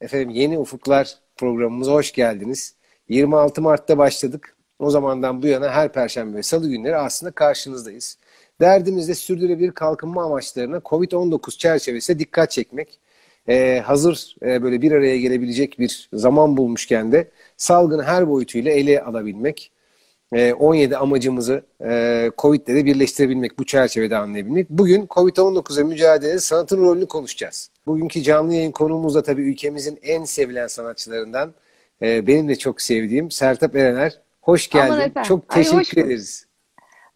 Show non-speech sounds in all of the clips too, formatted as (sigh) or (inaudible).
Efendim Yeni Ufuklar programımıza hoş geldiniz. 26 Mart'ta başladık. O zamandan bu yana her perşembe ve salı günleri aslında karşınızdayız. Derdimiz de sürdürülebilir kalkınma amaçlarına COVID-19 çerçevesinde dikkat çekmek. Ee, hazır e, böyle bir araya gelebilecek bir zaman bulmuşken de salgını her boyutuyla ele alabilmek. 17 ee, amacımızı e, Covid ile de birleştirebilmek, bu çerçevede anlayabilmek. Bugün Covid-19'a mücadelede sanatın rolünü konuşacağız. Bugünkü canlı yayın konuğumuz da tabii ülkemizin en sevilen sanatçılarından, e, benim de çok sevdiğim Sertap Erener. Hoş geldin. Çok teşekkür Ay, ederiz.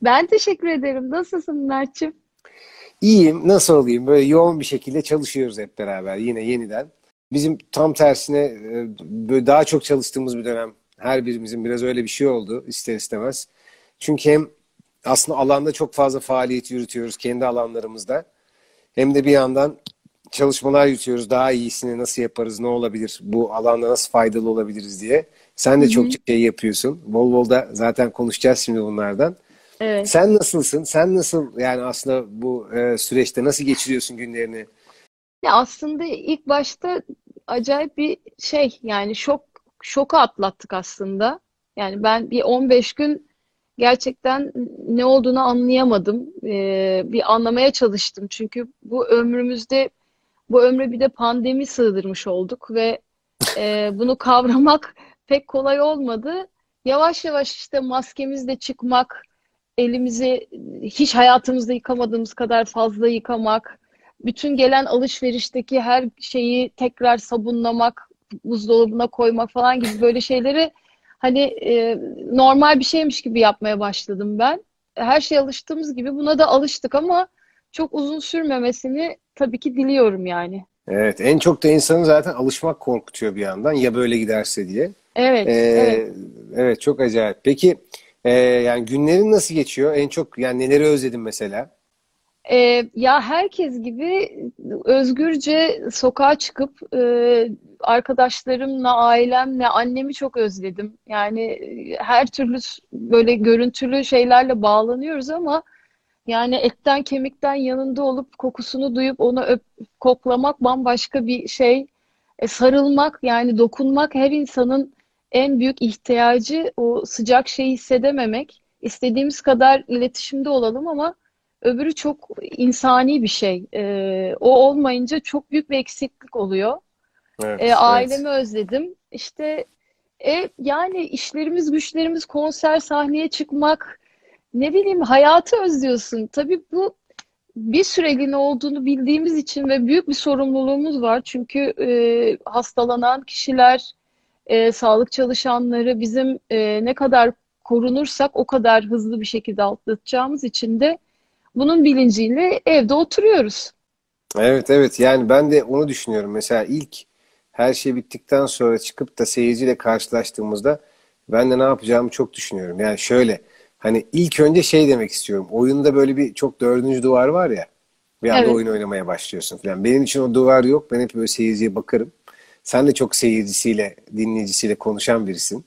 Ben teşekkür ederim. Nasılsın Mert'ciğim? İyiyim. Nasıl olayım? Böyle yoğun bir şekilde çalışıyoruz hep beraber yine yeniden. Bizim tam tersine e, böyle daha çok çalıştığımız bir dönem her birimizin biraz öyle bir şey oldu ister istemez. Çünkü hem aslında alanda çok fazla faaliyet yürütüyoruz kendi alanlarımızda. Hem de bir yandan çalışmalar yürütüyoruz. Daha iyisini nasıl yaparız, ne olabilir, bu alanda nasıl faydalı olabiliriz diye. Sen de çok şey yapıyorsun. Bol bol da zaten konuşacağız şimdi bunlardan. Evet. Sen nasılsın? Sen nasıl yani aslında bu e, süreçte nasıl geçiriyorsun günlerini? Ya aslında ilk başta acayip bir şey yani şok şoku atlattık aslında. Yani ben bir 15 gün gerçekten ne olduğunu anlayamadım. Ee, bir anlamaya çalıştım. Çünkü bu ömrümüzde bu ömre bir de pandemi sığdırmış olduk ve e, bunu kavramak (laughs) pek kolay olmadı. Yavaş yavaş işte maskemizle çıkmak, elimizi hiç hayatımızda yıkamadığımız kadar fazla yıkamak, bütün gelen alışverişteki her şeyi tekrar sabunlamak, buzdolabına koymak falan gibi böyle şeyleri hani e, normal bir şeymiş gibi yapmaya başladım ben. Her şey alıştığımız gibi buna da alıştık ama çok uzun sürmemesini tabii ki diliyorum yani. Evet, en çok da insanı zaten alışmak korkutuyor bir yandan ya böyle giderse diye. Evet, ee, evet. Evet, çok acayip. Peki e, yani günlerin nasıl geçiyor? En çok yani neleri özledin mesela? Ee, ya herkes gibi özgürce sokağa çıkıp e, arkadaşlarımla, ailemle, annemi çok özledim. Yani e, her türlü böyle görüntülü şeylerle bağlanıyoruz ama yani etten kemikten yanında olup kokusunu duyup onu öp, koklamak bambaşka bir şey. E, sarılmak yani dokunmak her insanın en büyük ihtiyacı o sıcak şeyi hissedememek. İstediğimiz kadar iletişimde olalım ama öbürü çok insani bir şey. E, o olmayınca çok büyük bir eksiklik oluyor. Evet, e, ailemi evet. özledim. İşte e, yani işlerimiz, güçlerimiz, konser, sahneye çıkmak, ne bileyim hayatı özlüyorsun. Tabii bu bir süreliğine olduğunu bildiğimiz için ve büyük bir sorumluluğumuz var. Çünkü e, hastalanan kişiler, e, sağlık çalışanları bizim e, ne kadar korunursak o kadar hızlı bir şekilde atlatacağımız için de bunun bilinciyle evde oturuyoruz. Evet evet yani ben de onu düşünüyorum. Mesela ilk her şey bittikten sonra çıkıp da seyirciyle karşılaştığımızda ben de ne yapacağımı çok düşünüyorum. Yani şöyle hani ilk önce şey demek istiyorum. Oyunda böyle bir çok dördüncü duvar var ya. Bir anda evet. oyun oynamaya başlıyorsun falan. Benim için o duvar yok. Ben hep böyle seyirciye bakarım. Sen de çok seyircisiyle, dinleyicisiyle konuşan birisin.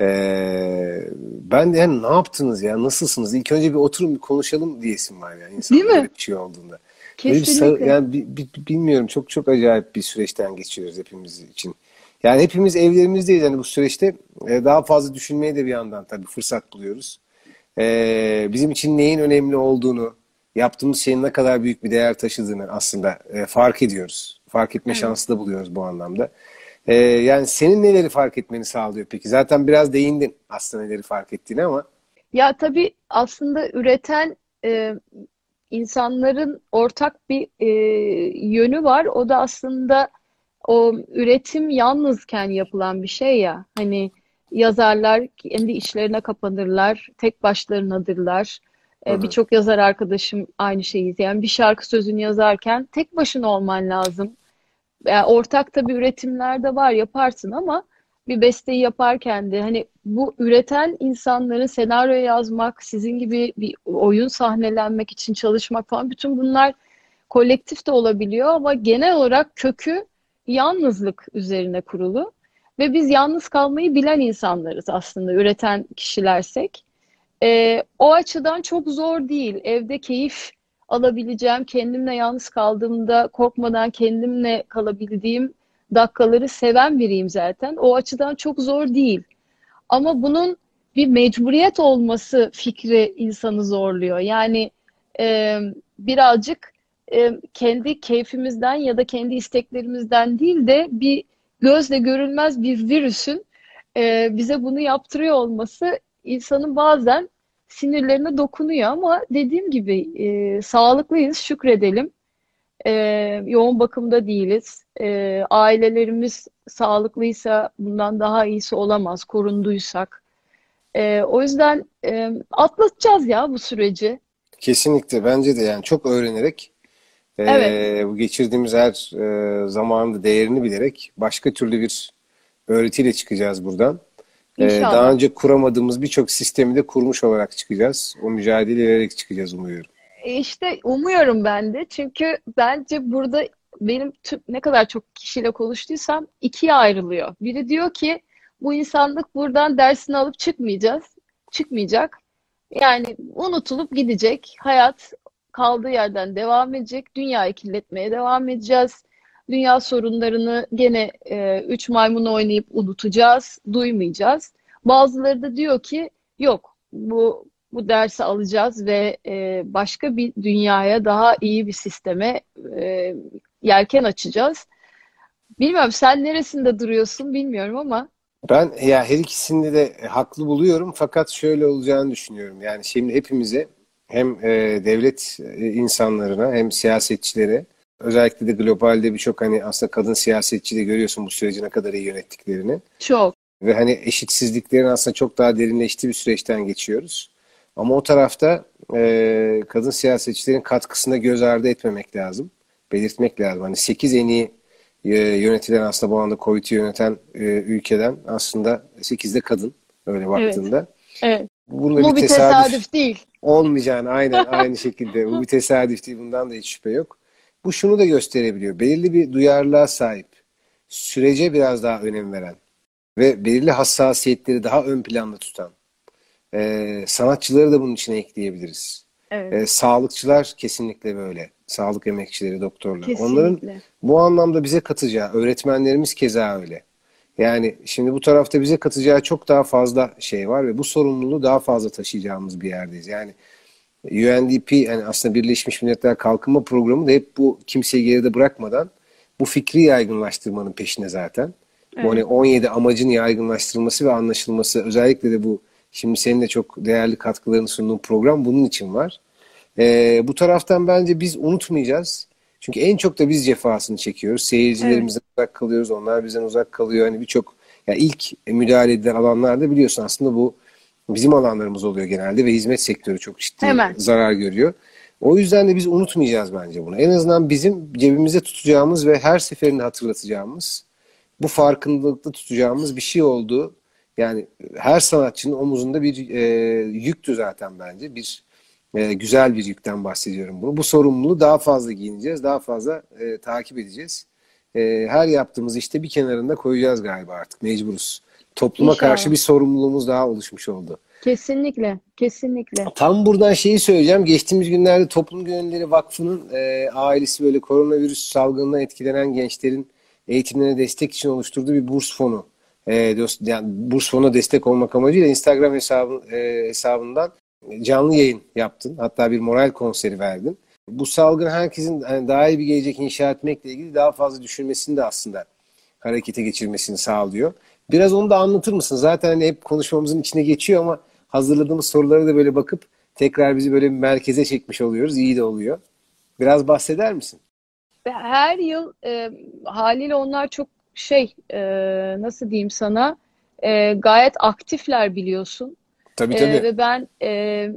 Ee, ben de yani ne yaptınız ya nasılsınız? İlk önce bir oturun bir konuşalım diyesim var yani. İnsan Değil mi? Bir şey olduğunda. Kesinlikle. Bir, yani bi, bi, bilmiyorum çok çok acayip bir süreçten geçiyoruz hepimiz için. Yani hepimiz evlerimizdeyiz yani bu süreçte e, daha fazla düşünmeye de bir yandan tabii fırsat buluyoruz. Ee, bizim için neyin önemli olduğunu, yaptığımız şeyin ne kadar büyük bir değer taşıdığını aslında e, fark ediyoruz. Fark etme evet. şansı da buluyoruz bu anlamda. Ee, yani senin neleri fark etmeni sağlıyor peki? Zaten biraz değindin aslında neleri fark ettiğini ama. Ya tabii aslında üreten e, insanların ortak bir e, yönü var. O da aslında o üretim yalnızken yapılan bir şey ya. Hani yazarlar kendi işlerine kapanırlar, tek başlarınadırlar. E, Birçok yazar arkadaşım aynı şeyi. Yani bir şarkı sözünü yazarken tek başına olman lazım yani ortak tabii üretimler de var yaparsın ama bir besteyi yaparken de hani bu üreten insanların senaryo yazmak, sizin gibi bir oyun sahnelenmek için çalışmak falan bütün bunlar kolektif de olabiliyor ama genel olarak kökü yalnızlık üzerine kurulu. Ve biz yalnız kalmayı bilen insanlarız aslında üreten kişilersek. Ee, o açıdan çok zor değil. Evde keyif alabileceğim, kendimle yalnız kaldığımda korkmadan kendimle kalabildiğim dakikaları seven biriyim zaten. O açıdan çok zor değil. Ama bunun bir mecburiyet olması fikri insanı zorluyor. Yani e, birazcık e, kendi keyfimizden ya da kendi isteklerimizden değil de bir gözle görülmez bir virüsün e, bize bunu yaptırıyor olması insanın bazen sinirlerine dokunuyor ama dediğim gibi e, sağlıklıyız, şükredelim. E, yoğun bakımda değiliz. E, ailelerimiz sağlıklıysa bundan daha iyisi olamaz, korunduysak. E, o yüzden e, atlatacağız ya bu süreci. Kesinlikle bence de yani çok öğrenerek e, bu geçirdiğimiz her e, zamanın değerini bilerek başka türlü bir öğretiyle çıkacağız buradan. E, daha inşallah. önce kuramadığımız birçok sistemi de kurmuş olarak çıkacağız. O mücadele vererek çıkacağız umuyorum. E, İşte umuyorum ben de. Çünkü bence burada benim tüm, ne kadar çok kişiyle konuştuysam ikiye ayrılıyor. Biri diyor ki bu insanlık buradan dersini alıp çıkmayacağız. Çıkmayacak. Yani unutulup gidecek. Hayat kaldığı yerden devam edecek. Dünyayı kirletmeye devam edeceğiz. Dünya sorunlarını gene e, üç maymun oynayıp unutacağız, duymayacağız. Bazıları da diyor ki yok bu bu dersi alacağız ve e, başka bir dünyaya daha iyi bir sisteme e, yelken açacağız. Bilmiyorum sen neresinde duruyorsun bilmiyorum ama Ben ya her ikisini de haklı buluyorum fakat şöyle olacağını düşünüyorum. Yani şimdi hepimize hem e, devlet e, insanlarına hem siyasetçilere özellikle de globalde birçok hani aslında kadın siyasetçi de görüyorsun bu süreci ne kadar iyi yönettiklerini. çok. Ve hani eşitsizliklerin aslında çok daha derinleştiği bir süreçten geçiyoruz. Ama o tarafta e, kadın siyasetçilerin katkısına göz ardı etmemek lazım. Belirtmek lazım. Hani 8 en iyi e, yönetilen aslında bu anda COVID'i yöneten e, ülkeden aslında 8 de kadın öyle Evet. baktığında. Evet. Bunda bir Bu bir tesadüf tesadüf değil. olmayacağını aynen aynı şekilde. Bu bir tesadüf değil. Bundan da hiç şüphe yok. Bu şunu da gösterebiliyor. Belirli bir duyarlılığa sahip, sürece biraz daha önem veren ve belirli hassasiyetleri daha ön planda tutan e, sanatçıları da bunun içine ekleyebiliriz. Evet. E, sağlıkçılar kesinlikle böyle. Sağlık emekçileri, doktorlar. Onların Kesinlikle. bu anlamda bize katacağı, öğretmenlerimiz keza öyle. Yani şimdi bu tarafta bize katacağı çok daha fazla şey var ve bu sorumluluğu daha fazla taşıyacağımız bir yerdeyiz. Yani UNDP yani aslında Birleşmiş Milletler Kalkınma Programı da hep bu kimseyi geride bırakmadan bu fikri yaygınlaştırmanın peşinde zaten. Bu hani Evet. 17 amacın yaygınlaştırılması ve anlaşılması özellikle de bu şimdi senin de çok değerli katkılarını sunduğun program bunun için var. Ee, bu taraftan bence biz unutmayacağız. Çünkü en çok da biz cefasını çekiyoruz. Evet. Seyircilerimizden uzak kalıyoruz. Onlar bizden uzak kalıyor. Hani birçok ya ilk müdahale edilen alanlarda biliyorsun aslında bu bizim alanlarımız oluyor genelde ve hizmet sektörü çok ciddi Hemen. zarar görüyor. O yüzden de biz unutmayacağız bence bunu. En azından bizim cebimizde tutacağımız ve her seferinde hatırlatacağımız, bu farkındalıkta tutacağımız bir şey olduğu. Yani her sanatçının omuzunda bir e, yüktü zaten bence. Bir e, güzel bir yükten bahsediyorum bunu. Bu sorumluluğu daha fazla giyineceğiz, daha fazla e, takip edeceğiz. E, her yaptığımız işte bir kenarında koyacağız galiba artık. Mecburuz. Topluma karşı İnşallah. bir sorumluluğumuz daha oluşmuş oldu. Kesinlikle. Kesinlikle. Tam buradan şeyi söyleyeceğim. Geçtiğimiz günlerde Toplum Gönülleri Vakfı'nın e, ailesi böyle koronavirüs salgınından etkilenen gençlerin eğitimlerine destek için oluşturduğu bir burs fonu. E, yani burs fonuna destek olmak amacıyla Instagram hesabı, e, hesabından canlı yayın yaptın. Hatta bir moral konseri verdin. Bu salgın herkesin hani daha iyi bir gelecek inşa etmekle ilgili daha fazla düşünmesini de aslında harekete geçirmesini sağlıyor. Biraz onu da anlatır mısın? Zaten hani hep konuşmamızın içine geçiyor ama hazırladığımız sorulara da böyle bakıp tekrar bizi böyle merkeze çekmiş oluyoruz. İyi de oluyor. Biraz bahseder misin? Her yıl e, haliyle onlar çok şey e, nasıl diyeyim sana e, gayet aktifler biliyorsun. Tabii E, tabii. ve ben e,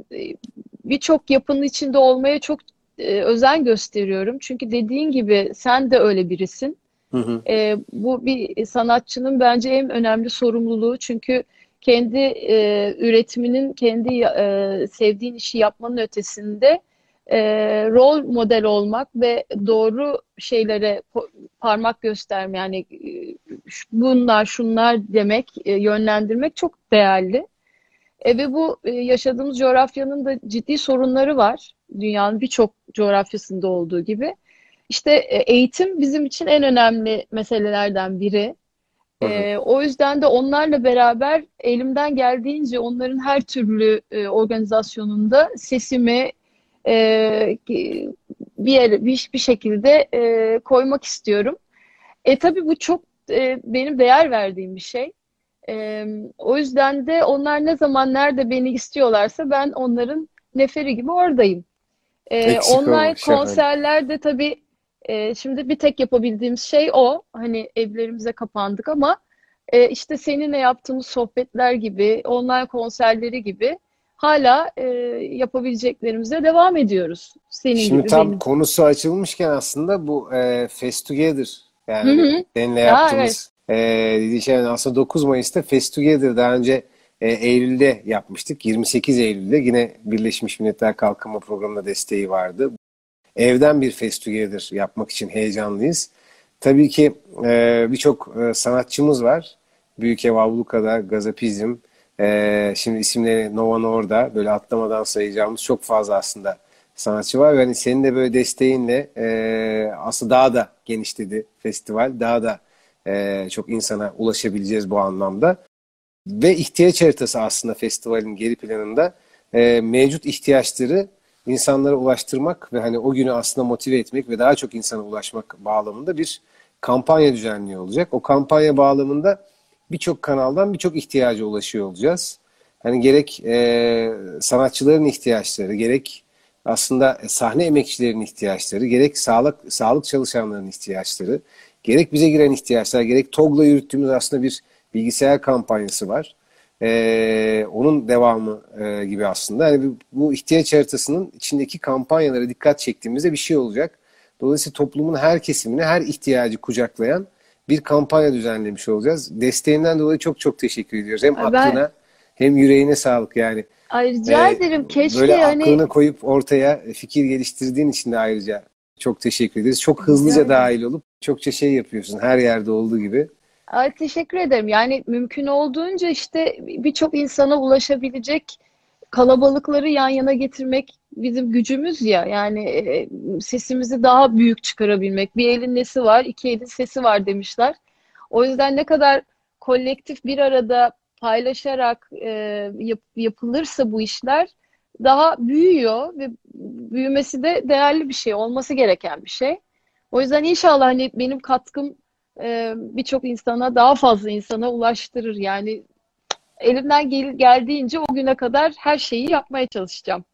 birçok yapının içinde olmaya çok e, özen gösteriyorum. Çünkü dediğin gibi sen de öyle birisin. Hı hı. E, bu bir sanatçının bence en önemli sorumluluğu. Çünkü kendi e, üretiminin, kendi e, sevdiğin işi yapmanın ötesinde e, rol model olmak ve doğru şeylere parmak gösterme yani e, bunlar şunlar demek, e, yönlendirmek çok değerli. E, ve bu e, yaşadığımız coğrafyanın da ciddi sorunları var. Dünyanın birçok coğrafyasında olduğu gibi. İşte e, eğitim bizim için en önemli meselelerden biri. Hı hı. E, o yüzden de onlarla beraber elimden geldiğince onların her türlü e, organizasyonunda sesimi e, bir yere bir, bir şekilde e, koymak istiyorum. E tabii bu çok e, benim değer verdiğim bir şey. E, o yüzden de onlar ne zaman nerede beni istiyorlarsa ben onların neferi gibi oradayım. E, Eksik online konserlerde tabii e, şimdi bir tek yapabildiğimiz şey o. Hani evlerimize kapandık ama e, işte seninle yaptığımız sohbetler gibi, online konserleri gibi hala e, yapabileceklerimize devam ediyoruz. Senin Şimdi gibi tam benim. konusu açılmışken aslında bu e, Fest Together yani hı. seninle Ya yaptığımız e, dediği şey yani aslında 9 Mayıs'ta Fest Together daha önce e, Eylül'de yapmıştık. 28 Eylül'de yine Birleşmiş Milletler Kalkınma Programı'na desteği vardı. Evden bir Together yapmak için heyecanlıyız. Tabii ki e, birçok e, sanatçımız var. Büyük Ev Abluka'da, Gazapizm, e, şimdi isimleri Nova Norda böyle atlamadan sayacağımız çok fazla aslında sanatçı var. Yani senin de böyle desteğinle e, aslında daha da genişledi festival. Daha da e, çok insana ulaşabileceğiz bu anlamda. Ve ihtiyaç haritası aslında festivalin geri planında e, mevcut ihtiyaçları insanlara ulaştırmak ve hani o günü aslında motive etmek ve daha çok insana ulaşmak bağlamında bir kampanya düzenliyor olacak. O kampanya bağlamında birçok kanaldan birçok ihtiyaca ulaşıyor olacağız. Hani gerek e, sanatçıların ihtiyaçları, gerek aslında sahne emekçilerinin ihtiyaçları, gerek sağlık sağlık çalışanlarının ihtiyaçları, gerek bize giren ihtiyaçlar, gerek TOG'la yürüttüğümüz aslında bir bilgisayar kampanyası var. Ee, onun devamı e, gibi aslında. Yani bu, ihtiyaç haritasının içindeki kampanyalara dikkat çektiğimizde bir şey olacak. Dolayısıyla toplumun her kesimine her ihtiyacı kucaklayan bir kampanya düzenlemiş olacağız. Desteğinden dolayı çok çok teşekkür ediyoruz. Hem ben aklına hem yüreğine sağlık yani. ay rica Ee, ederim. Keşke böyle hani aklını koyup ortaya fikir geliştirdiğin için de ayrıca çok teşekkür ederiz. Çok hızlıca ederim. dahil olup çokça şey yapıyorsun her yerde olduğu gibi. Ay, teşekkür ederim. Yani mümkün olduğunca işte birçok insana ulaşabilecek kalabalıkları yan yana getirmek bizim gücümüz ya. Yani e, sesimizi daha büyük çıkarabilmek. Bir elin nesi var, iki elin sesi var demişler. O yüzden ne kadar kolektif bir arada paylaşarak e, yap- yapılırsa bu işler daha büyüyor ve büyümesi de değerli bir şey, olması gereken bir şey. O yüzden inşallah hani benim katkım e, birçok insana, daha fazla insana ulaştırır. Yani elimden gel geldiğince o güne kadar her şeyi yapmaya çalışacağım.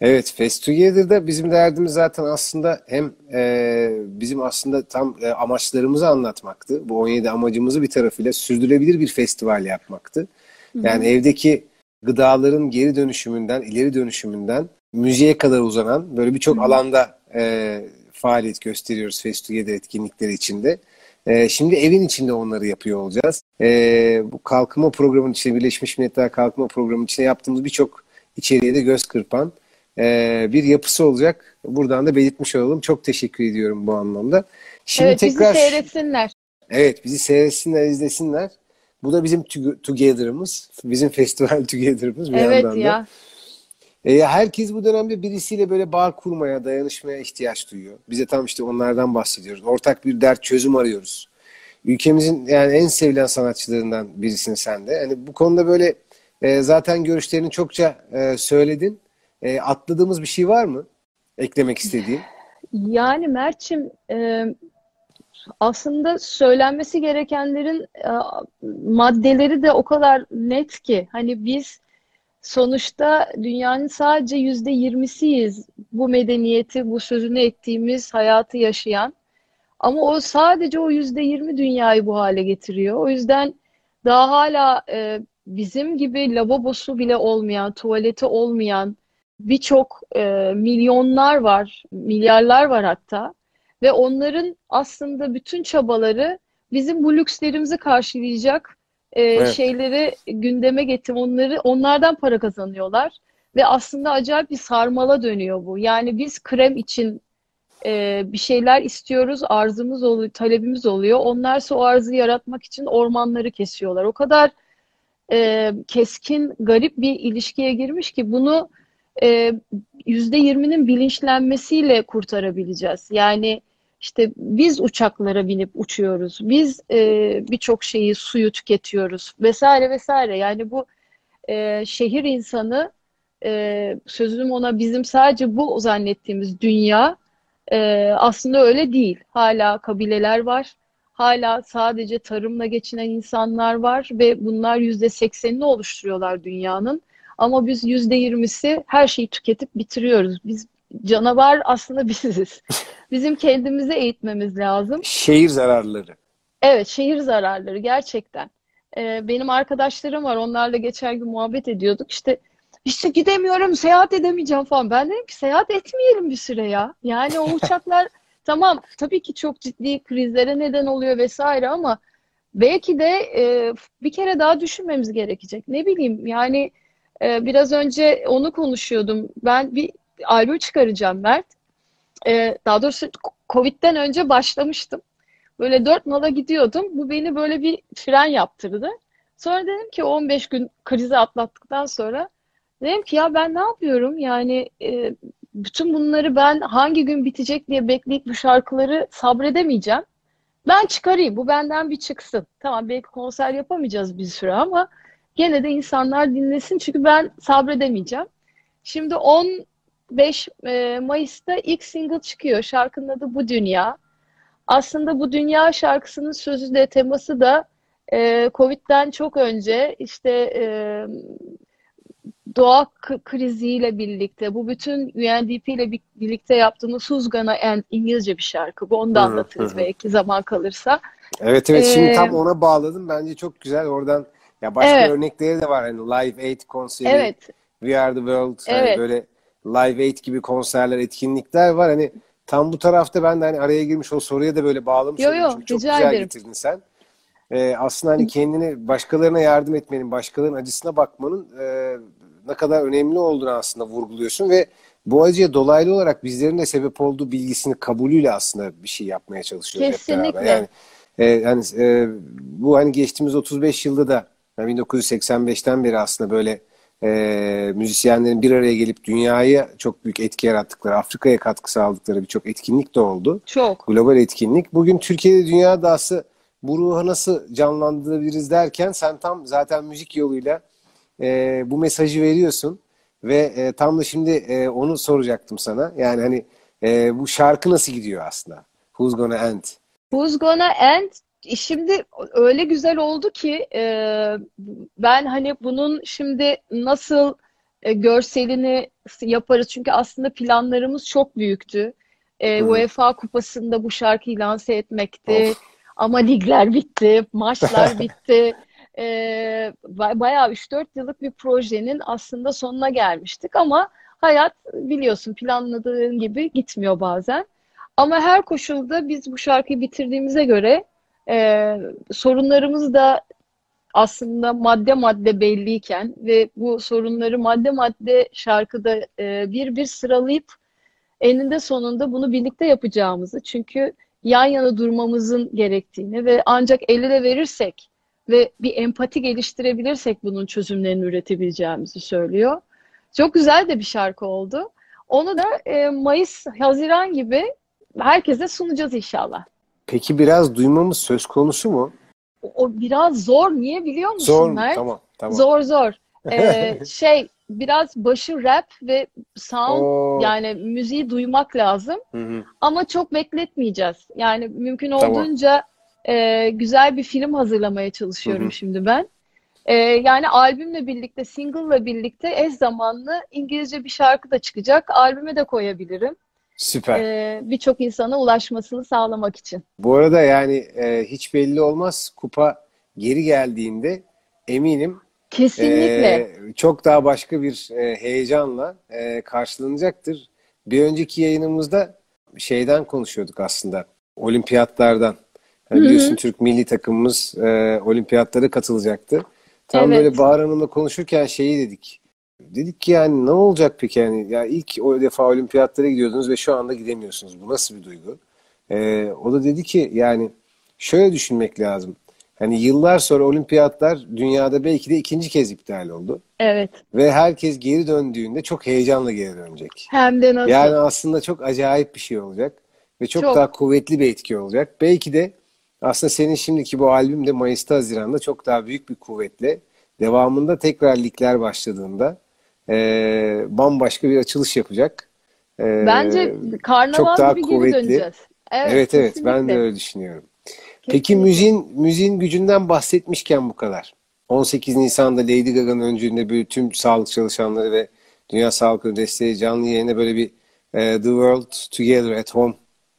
Evet, Fest Together'da bizim derdimiz zaten aslında hem e, bizim aslında tam e, amaçlarımızı anlatmaktı. Bu 17 amacımızı bir tarafıyla sürdürülebilir bir festival yapmaktı. Yani hı. evdeki gıdaların geri dönüşümünden, ileri dönüşümünden müziğe kadar uzanan böyle birçok alanda e, faaliyet gösteriyoruz Fest Together etkinlikleri içinde. E, şimdi evin içinde onları yapıyor olacağız. E, bu kalkınma programının içinde, Birleşmiş Milletler Kalkınma Programı'nın içinde yaptığımız birçok içeriğe de göz kırpan e, bir yapısı olacak. Buradan da belirtmiş olalım. Çok teşekkür ediyorum bu anlamda. Şimdi Evet, bizi tekrar seyretsinler. evet bizi seyretsinler, izlesinler. Bu da bizim to- Together'ımız. Bizim festival (laughs) Together'ımız bir Evet yandan da. E, herkes bu dönemde birisiyle böyle bağ kurmaya, dayanışmaya ihtiyaç duyuyor. Bize tam işte onlardan bahsediyoruz. Ortak bir dert çözüm arıyoruz. Ülkemizin yani en sevilen sanatçılarından birisin sen de. Yani bu konuda böyle e, zaten görüşlerini çokça e, söyledin. E, atladığımız bir şey var mı? Eklemek istediğin? Yani Mert'cim e, aslında söylenmesi gerekenlerin e, maddeleri de o kadar net ki hani biz sonuçta dünyanın sadece yüzde yirmisiyiz bu medeniyeti, bu sözünü ettiğimiz hayatı yaşayan. Ama o sadece o yüzde yirmi dünyayı bu hale getiriyor. O yüzden daha hala e, bizim gibi lavabosu bile olmayan, tuvaleti olmayan birçok e, milyonlar var, milyarlar var hatta. Ve onların aslında bütün çabaları bizim bu lükslerimizi karşılayacak e, Evet. şeyleri gündeme getir, onları onlardan para kazanıyorlar. Ve aslında acayip bir sarmala dönüyor bu. Yani biz krem için e, bir şeyler istiyoruz, arzımız oluyor, talebimiz oluyor. Onlarsa o arzı yaratmak için ormanları kesiyorlar. O kadar e, keskin, garip bir ilişkiye girmiş ki bunu e, yüzde yirminin bilinçlenmesiyle kurtarabileceğiz. Yani İşte biz uçaklara binip uçuyoruz. Biz e, birçok şeyi suyu tüketiyoruz vesaire vesaire. Yani bu e, şehir insanı e, sözüm ona bizim sadece bu zannettiğimiz dünya e, aslında öyle değil. Hala kabileler var. Hala sadece tarımla geçinen insanlar var ve bunlar yüzde seksenini oluşturuyorlar dünyanın. Ama biz yüzde yirmisi her şeyi tüketip bitiriyoruz. Biz canavar aslında (laughs) biziz. Bizim kendimizi eğitmemiz lazım. Şehir zararları. Evet, şehir zararları gerçekten. Ee, benim arkadaşlarım var. Onlarla geçen gün muhabbet ediyorduk. İşte işte gidemiyorum, seyahat edemeyeceğim falan. Ben dedim ki seyahat etmeyelim bir süre ya. Yani o (laughs) uçaklar tamam tabii ki çok ciddi krizlere neden oluyor vesaire ama belki de e, bir kere daha düşünmemiz gerekecek. Ne bileyim yani e, biraz önce onu konuşuyordum. Ben bir albüm çıkaracağım Mert. E, daha doğrusu Covid'den önce başlamıştım. Böyle dört nala gidiyordum. Bu beni böyle bir fren yaptırdı. Sonra dedim ki 15 gün krizi atlattıktan sonra dedim ki ya ben ne yapıyorum? Yani e, bütün bunları ben hangi gün bitecek diye bekleyip bu şarkıları sabredemeyeceğim. Ben çıkarayım. Bu benden bir çıksın. Tamam belki konser yapamayacağız bir süre ama gene de insanlar dinlesin çünkü ben sabredemeyeceğim. Şimdi 15 e, Mayıs'ta ilk single çıkıyor. Şarkının adı Bu Dünya. Aslında Bu Dünya şarkısının sözü de teması da e, Covid'den çok önce işte e, doğa kriziyle birlikte bu bütün UNDP ile birlikte yaptığımız Who's Gonna End İngilizce bir şarkı. Bu onu da anlatırız belki zaman kalırsa. Evet evet şimdi ee, tam ona bağladım. Bence çok güzel oradan ya başka evet. örnekleri de var. Hani Live Aid konseri, evet. We Are The World evet. hani böyle Live Aid gibi konserler, etkinlikler var. Hani tam bu tarafta ben de hani araya girmiş o soruya da böyle bağlamış yo, yo, Çünkü çok güzel ederim. getirdin sen. Ee, aslında hani kendini başkalarına yardım etmenin, başkalarının acısına bakmanın e, ne kadar önemli olduğunu aslında vurguluyorsun ve bu acıya dolaylı olarak bizlerin de sebep olduğu bilgisini kabulüyle aslında bir şey yapmaya çalışıyoruz Kesinlikle. hep beraber. Yani, e, yani e, bu hani geçtiğimiz 35 yılda da yani 1985'ten beri aslında böyle e, müzisyenlerin bir araya gelip dünyaya çok büyük etki yarattıkları, Afrika'ya katkı sağladıkları birçok etkinlik de oldu. Çok. Global etkinlik. Bugün Türkiye'de dünya dağısı bu ruhu nasıl canlandırabiliriz derken sen tam zaten müzik yoluyla e, bu mesajı veriyorsun ve e, tam da şimdi e, onu soracaktım sana. Yani hani e, bu şarkı nasıl gidiyor aslında? Who's Gonna End? Who's Gonna End şimdi öyle güzel oldu ki e, ben hani bunun şimdi nasıl e, görselini yaparız çünkü aslında planlarımız çok büyüktü. E, UEFA kupasında bu şarkıyı lanse etmekti. Of. Ama ligler bitti, maçlar (laughs) bitti e, bayağı 3-4 yıllık bir projenin aslında sonuna gelmiştik ama hayat biliyorsun planladığın gibi gitmiyor bazen. Ama her koşulda biz bu şarkıyı bitirdiğimize göre e, sorunlarımız da aslında madde madde belliyken ve bu sorunları madde madde şarkıda e, bir bir sıralayıp eninde sonunda bunu birlikte yapacağımızı çünkü yan yana durmamızın gerektiğini ve ancak el ele verirsek ve bir empati geliştirebilirsek bunun çözümlerini üretebileceğimizi söylüyor. Çok güzel de bir şarkı oldu. Onu da e, Mayıs, Haziran gibi herkese sunacağız inşallah. Peki biraz duymamız söz konusu mu? O, o biraz zor. Niye biliyor musun zor, Mert? Tamam, tamam. Zor zor. (laughs) Ee, şey biraz başı rap ve sound Oo. yani müziği duymak lazım. Hı hı. Ama çok bekletmeyeceğiz. Yani mümkün olduğunca tamam e, güzel bir film hazırlamaya çalışıyorum hı hı. şimdi ben. E, yani albümle birlikte, single'la birlikte eş zamanlı İngilizce bir şarkı da çıkacak. Albüme de koyabilirim. Süper. E, Birçok insana ulaşmasını sağlamak için. Bu arada yani e, hiç belli olmaz. Kupa geri geldiğinde eminim Kesinlikle. E, çok daha başka bir e, heyecanla e, karşılanacaktır. Bir önceki yayınımızda şeyden konuşuyorduk aslında. Olimpiyatlardan. Yani biliyorsun Türk milli takımımız e, olimpiyatlara katılacaktı. Tam evet. böyle Bahar Hanım'la konuşurken şeyi dedik. Dedik ki yani ne olacak peki yani ya ilk o defa olimpiyatlara gidiyordunuz ve şu anda gidemiyorsunuz. Bu nasıl bir duygu? E, o da dedi ki yani şöyle düşünmek lazım. Hani yıllar sonra olimpiyatlar dünyada belki de ikinci kez iptal oldu. Evet. Ve herkes geri döndüğünde çok heyecanla geri dönecek. Hem de nasıl? Yani aslında çok acayip bir şey olacak. ve çok, Çok. daha kuvvetli bir etki olacak. Belki de aslında senin şimdiki bu albüm de Mayıs'ta Haziran'da çok daha büyük bir kuvvetle devamında tekrar ligler başladığında e, bambaşka bir açılış yapacak. E, Bence karnaval çok daha gibi geri kuvvetli. döneceğiz. Evet, Evet evet ben de öyle düşünüyorum. Peki Kesinlikle. müziğin müziğin gücünden bahsetmişken bu kadar. 18 Nisan'da Lady Gaga'nın öncülüğünde böyle tüm sağlık çalışanları ve Dünya Sağlık Örgütü canlı yayında böyle bir e, The World Together at Home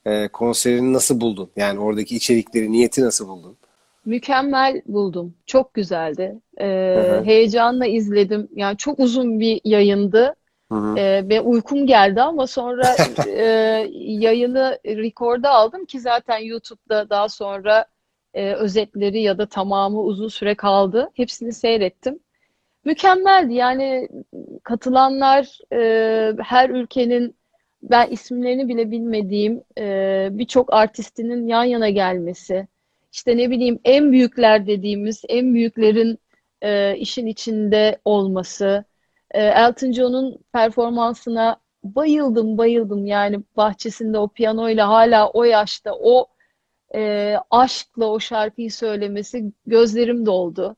e, konserini nasıl buldun? Yani oradaki içerikleri, niyeti nasıl buldun? Mükemmel buldum. Çok güzeldi. Hı. heyecanla izledim. Yani çok uzun bir yayındı. Hı hı. Ee, ve uykum geldi ama sonra (laughs) e, yayını rekorda aldım ki zaten YouTube'da daha sonra e, özetleri ya da tamamı uzun süre kaldı. Hepsini seyrettim. Mükemmeldi. Yani katılanlar e, her ülkenin ben isimlerini bile bilmediğim e, birçok artistinin yan yana gelmesi. İşte ne bileyim en büyükler dediğimiz en büyüklerin e, işin içinde olması. E, Elton John'un performansına bayıldım bayıldım yani bahçesinde o piyanoyla hala o yaşta o e, aşkla o şarkıyı söylemesi gözlerim doldu.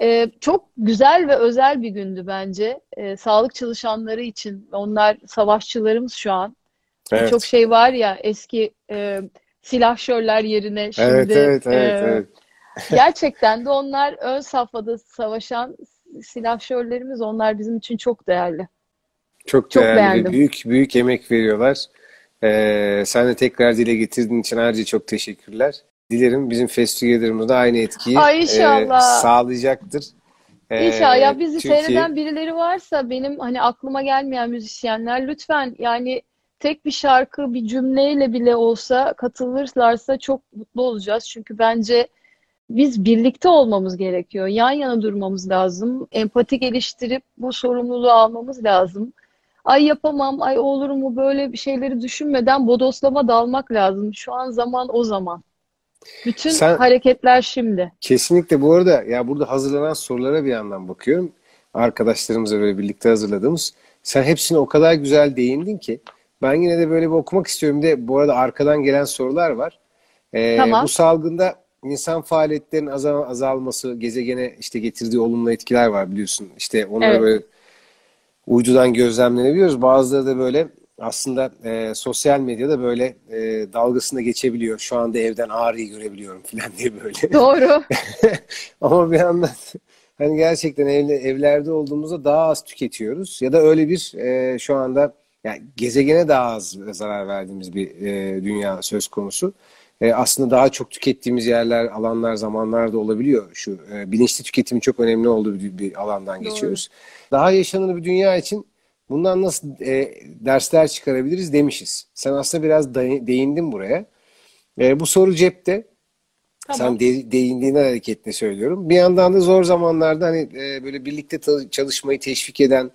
E, çok güzel ve özel bir gündü bence. E, sağlık çalışanları için. Onlar savaşçılarımız şu an. Evet. Birçok şey var ya eski e, silahşörler yerine Evet, şimdi evet, evet, e, evet. Gerçekten de onlar ön safhada savaşan silahşörlerimiz. Onlar bizim için çok değerli. Çok Çok değerli beğendim. büyük büyük emek veriyorlar. Ee, sen de tekrar dile getirdiğin için ayrıca çok teşekkürler. Dilerim bizim festivallerimizde aynı etkiyi Ay inşallah. e, sağlayacaktır. Ee, İnşallah ya bizi Türkiye- seyreden birileri varsa benim hani aklıma gelmeyen müzisyenler lütfen yani tek bir şarkı bir cümleyle bile olsa katılırlarsa çok mutlu olacağız. Çünkü bence biz birlikte olmamız gerekiyor. Yan yana durmamız lazım. Empati geliştirip bu sorumluluğu almamız lazım. Ay yapamam, ay olur mu böyle bir şeyleri düşünmeden bodoslama dalmak lazım. Şu an zaman o zaman. Bütün Sen- hareketler şimdi. Kesinlikle bu arada ya burada hazırlanan sorulara bir yandan bakıyorum. Arkadaşlarımızla böyle birlikte hazırladığımız. Sen hepsine o kadar güzel değindin ki ben yine de böyle bir okumak istiyorum. De bu arada arkadan gelen sorular var. Ee, Tamam. bu salgında insan faaliyetlerinin azal- azalması, gezegene işte getirdiği olumlu etkiler var biliyorsun. İşte onları Evet. böyle uydudan gözlemlenebiliyoruz. Bazıları da böyle aslında e, sosyal medyada böyle e, dalgasına geçebiliyor. Şu anda evden ağrıyı görebiliyorum (laughs) falan diye böyle. Doğru. (laughs) Ama bir yandan (laughs) hani gerçekten evle, evlerde olduğumuzda daha az tüketiyoruz. Ya da öyle bir e, şu anda yani gezegene daha az zarar verdiğimiz bir e, dünya söz konusu. E, aslında daha çok tükettiğimiz yerler, alanlar, zamanlar da olabiliyor. Şu e, bilinçli tüketimin çok önemli olduğu bir, bir alandan Doğru. geçiyoruz. Daha yaşanır bir dünya için bundan nasıl e, dersler çıkarabiliriz demişiz. Sen aslında biraz day- değindin buraya. E, bu soru cepte. Tamam. Sen de, değindiğinden hareketle söylüyorum. Bir yandan da zor zamanlarda hani e, böyle birlikte çalışmayı teşvik eden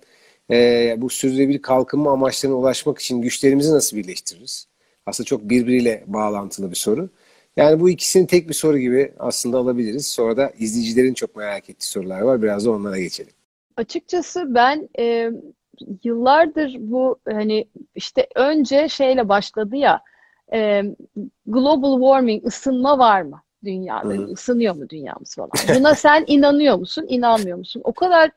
e, bu sürdürülebilir kalkınma amaçlarına ulaşmak için güçlerimizi nasıl birleştiririz? Aslında çok birbiriyle bağlantılı bir soru. Yani bu ikisini tek bir soru gibi aslında alabiliriz. Sonra da izleyicilerin çok merak ettiği sorular var. Biraz da onlara geçelim. Açıkçası ben e, yıllardır bu hani işte önce şeyle başladı ya e, global warming ısınma var mı dünyada? Hı. Isınıyor mu dünyamız falan? (laughs) Buna sen inanıyor musun? İnanmıyor musun? O kadar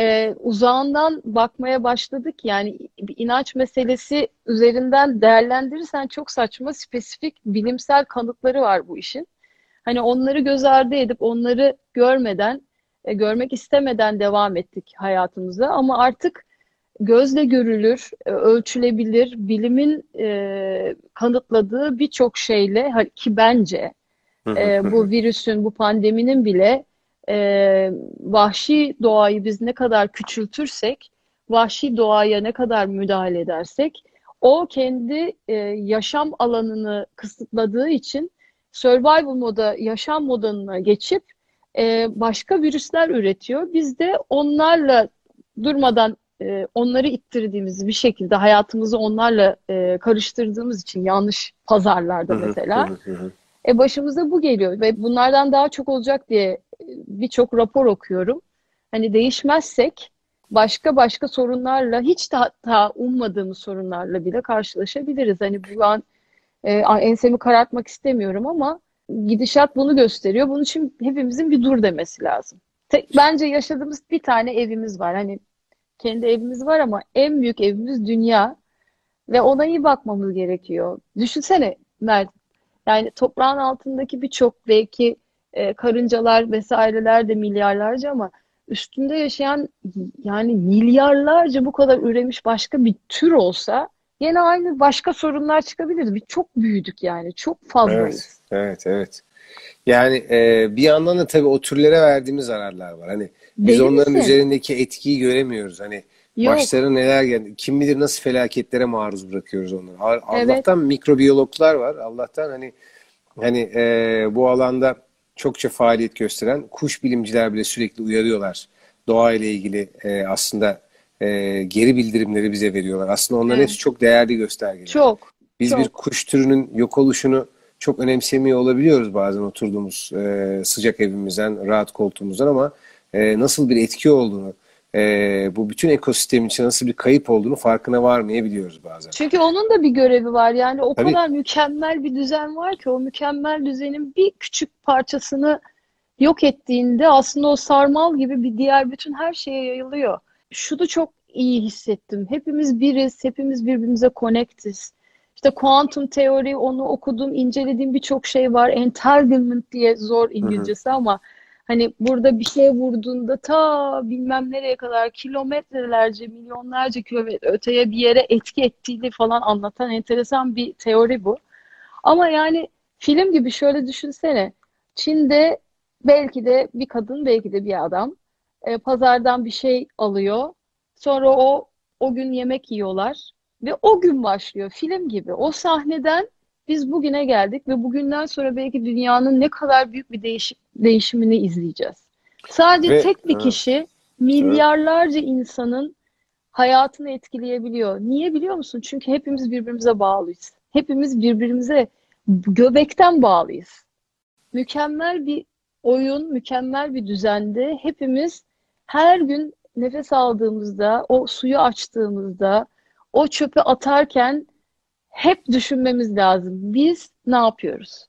e, uzağından bakmaya başladık. Yani bir inanç meselesi üzerinden değerlendirirsen çok saçma spesifik bilimsel kanıtları var bu işin. Hani onları göz ardı edip onları görmeden e, görmek istemeden devam ettik hayatımıza. Ama artık gözle görülür, e, ölçülebilir, bilimin e, kanıtladığı birçok şeyle ki bence e, bu virüsün, bu pandeminin bile e, vahşi doğayı biz ne kadar küçültürsek, vahşi doğaya ne kadar müdahale edersek, o kendi e, yaşam alanını kısıtladığı için survival moda, yaşam moduna geçip e, başka virüsler üretiyor. Biz de onlarla durmadan e, onları ittirdiğimiz bir şekilde hayatımızı onlarla e, karıştırdığımız için yanlış pazarlarda mesela. E başımıza bu geliyor ve bunlardan daha çok olacak diye birçok rapor okuyorum. Hani değişmezsek başka başka sorunlarla hiç de hatta ummadığımız sorunlarla bile karşılaşabiliriz. Hani bu an E, ensemi karartmak istemiyorum ama gidişat bunu gösteriyor. Bunun için hepimizin bir dur demesi lazım. Tek, bence yaşadığımız bir tane evimiz var. Hani kendi evimiz var ama en büyük evimiz dünya ve ona iyi bakmamız gerekiyor. Düşünsene Mert, yani toprağın altındaki birçok belki e, karıncalar vesaireler de milyarlarca ama üstünde yaşayan yani milyarlarca bu kadar üremiş başka bir tür olsa yine aynı başka sorunlar çıkabilir. Bir çok büyüdük yani. Çok fazlayız. Evet, evet, evet. Yani e, bir yandan da tabii o türlere verdiğimiz zararlar var. Hani biz Deli onların misin? üzerindeki etkiyi göremiyoruz. Hani Yok. başlarına neler geldi. Kim bilir nasıl felaketlere maruz bırakıyoruz onları. A- Evet. Allah'tan mikrobiyologlar var. Allah'tan hani hani e, bu alanda çokça faaliyet gösteren kuş bilimciler bile sürekli uyarıyorlar. Doğa ile ilgili e, aslında e, geri bildirimleri bize veriyorlar. Aslında onların Evet. hepsi çok değerli göstergeler. Çok. Biz Çok. bir kuş türünün yok oluşunu çok önemsemiyor olabiliyoruz bazen oturduğumuz e, sıcak evimizden, rahat koltuğumuzdan ama e, nasıl bir etki olduğunu, e, bu bütün ekosistemin için nasıl bir kayıp olduğunu farkına varmayabiliyoruz bazen. Çünkü onun da bir görevi var. Yani o Tabii. kadar mükemmel bir düzen var ki o mükemmel düzenin bir küçük parçasını yok ettiğinde aslında o sarmal gibi bir diğer bütün her şeye yayılıyor. Şunu çok iyi hissettim. Hepimiz biriz, hepimiz birbirimize connectiz. İşte kuantum teori, onu okudum, incelediğim birçok şey var. Entanglement diye zor İngilizcesi ama hani burada bir şeye vurduğunda ta bilmem nereye kadar kilometrelerce, milyonlarca kilometre öteye bir yere etki ettiğini falan anlatan enteresan bir teori bu. Ama yani film gibi şöyle düşünsene. Çin'de belki de bir kadın, belki de bir adam e, pazardan bir şey alıyor. Sonra o o gün yemek yiyorlar ve o gün başlıyor film gibi. O sahneden biz bugüne geldik ve bugünden sonra belki dünyanın ne kadar büyük bir değişik değişimini izleyeceğiz. Sadece Ve- tek bir evet. kişi milyarlarca insanın hayatını etkileyebiliyor. Niye biliyor musun? Çünkü hepimiz birbirimize bağlıyız. Hepimiz birbirimize göbekten bağlıyız. Mükemmel bir oyun, mükemmel bir düzende hepimiz her gün nefes aldığımızda, o suyu açtığımızda, o çöpü atarken hep düşünmemiz lazım. Biz ne yapıyoruz?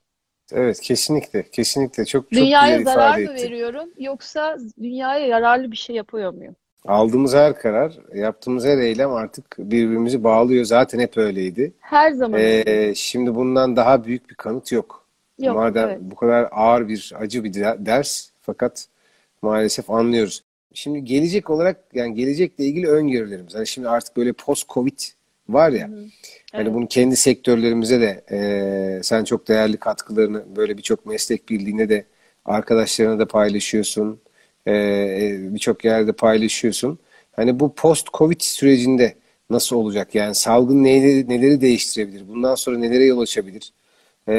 Evet, kesinlikle, kesinlikle çok çok güzel Dünyaya ifade zarar mı ettin. veriyorum yoksa dünyaya yararlı bir şey yapıyor muyum? Aldığımız her karar, yaptığımız her eylem artık birbirimizi bağlıyor. Zaten hep öyleydi. Her zaman. Ee, şimdi bundan daha büyük bir kanıt yok. Yok, Madem evet. bu kadar ağır bir acı bir de- ders fakat maalesef anlıyoruz. Şimdi gelecek olarak yani gelecekle ilgili öngörülerimiz. Hani şimdi artık böyle post-Covid var ya. Hani Evet. bunu kendi sektörlerimize de e, sen çok değerli katkılarını böyle birçok meslek birliğine de arkadaşlarına da paylaşıyorsun. E, e, birçok yerde paylaşıyorsun. Hani bu post-Covid sürecinde nasıl olacak? Yani salgın neleri, neleri değiştirebilir? Bundan sonra nelere yol açabilir? E,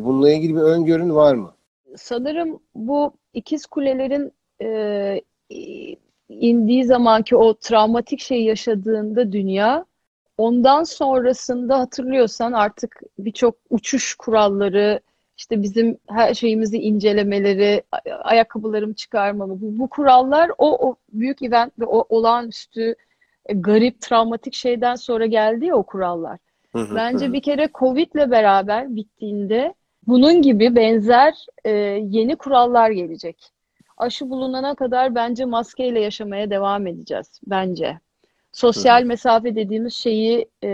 bununla ilgili bir öngörün var mı? Sanırım bu ikiz kulelerin e, indiği zamanki o travmatik şey yaşadığında dünya ondan sonrasında hatırlıyorsan artık birçok uçuş kuralları işte bizim her şeyimizi incelemeleri, ay- ayakkabılarımı çıkarmamı bu, bu kurallar o, o büyük event ve o olağanüstü e, garip travmatik şeyden sonra geldi ya o kurallar. Bence bir kere Covid'le beraber bittiğinde bunun gibi benzer e, yeni kurallar gelecek. Aşı bulunana kadar bence maskeyle yaşamaya devam edeceğiz bence. Sosyal mesafe dediğimiz şeyi e,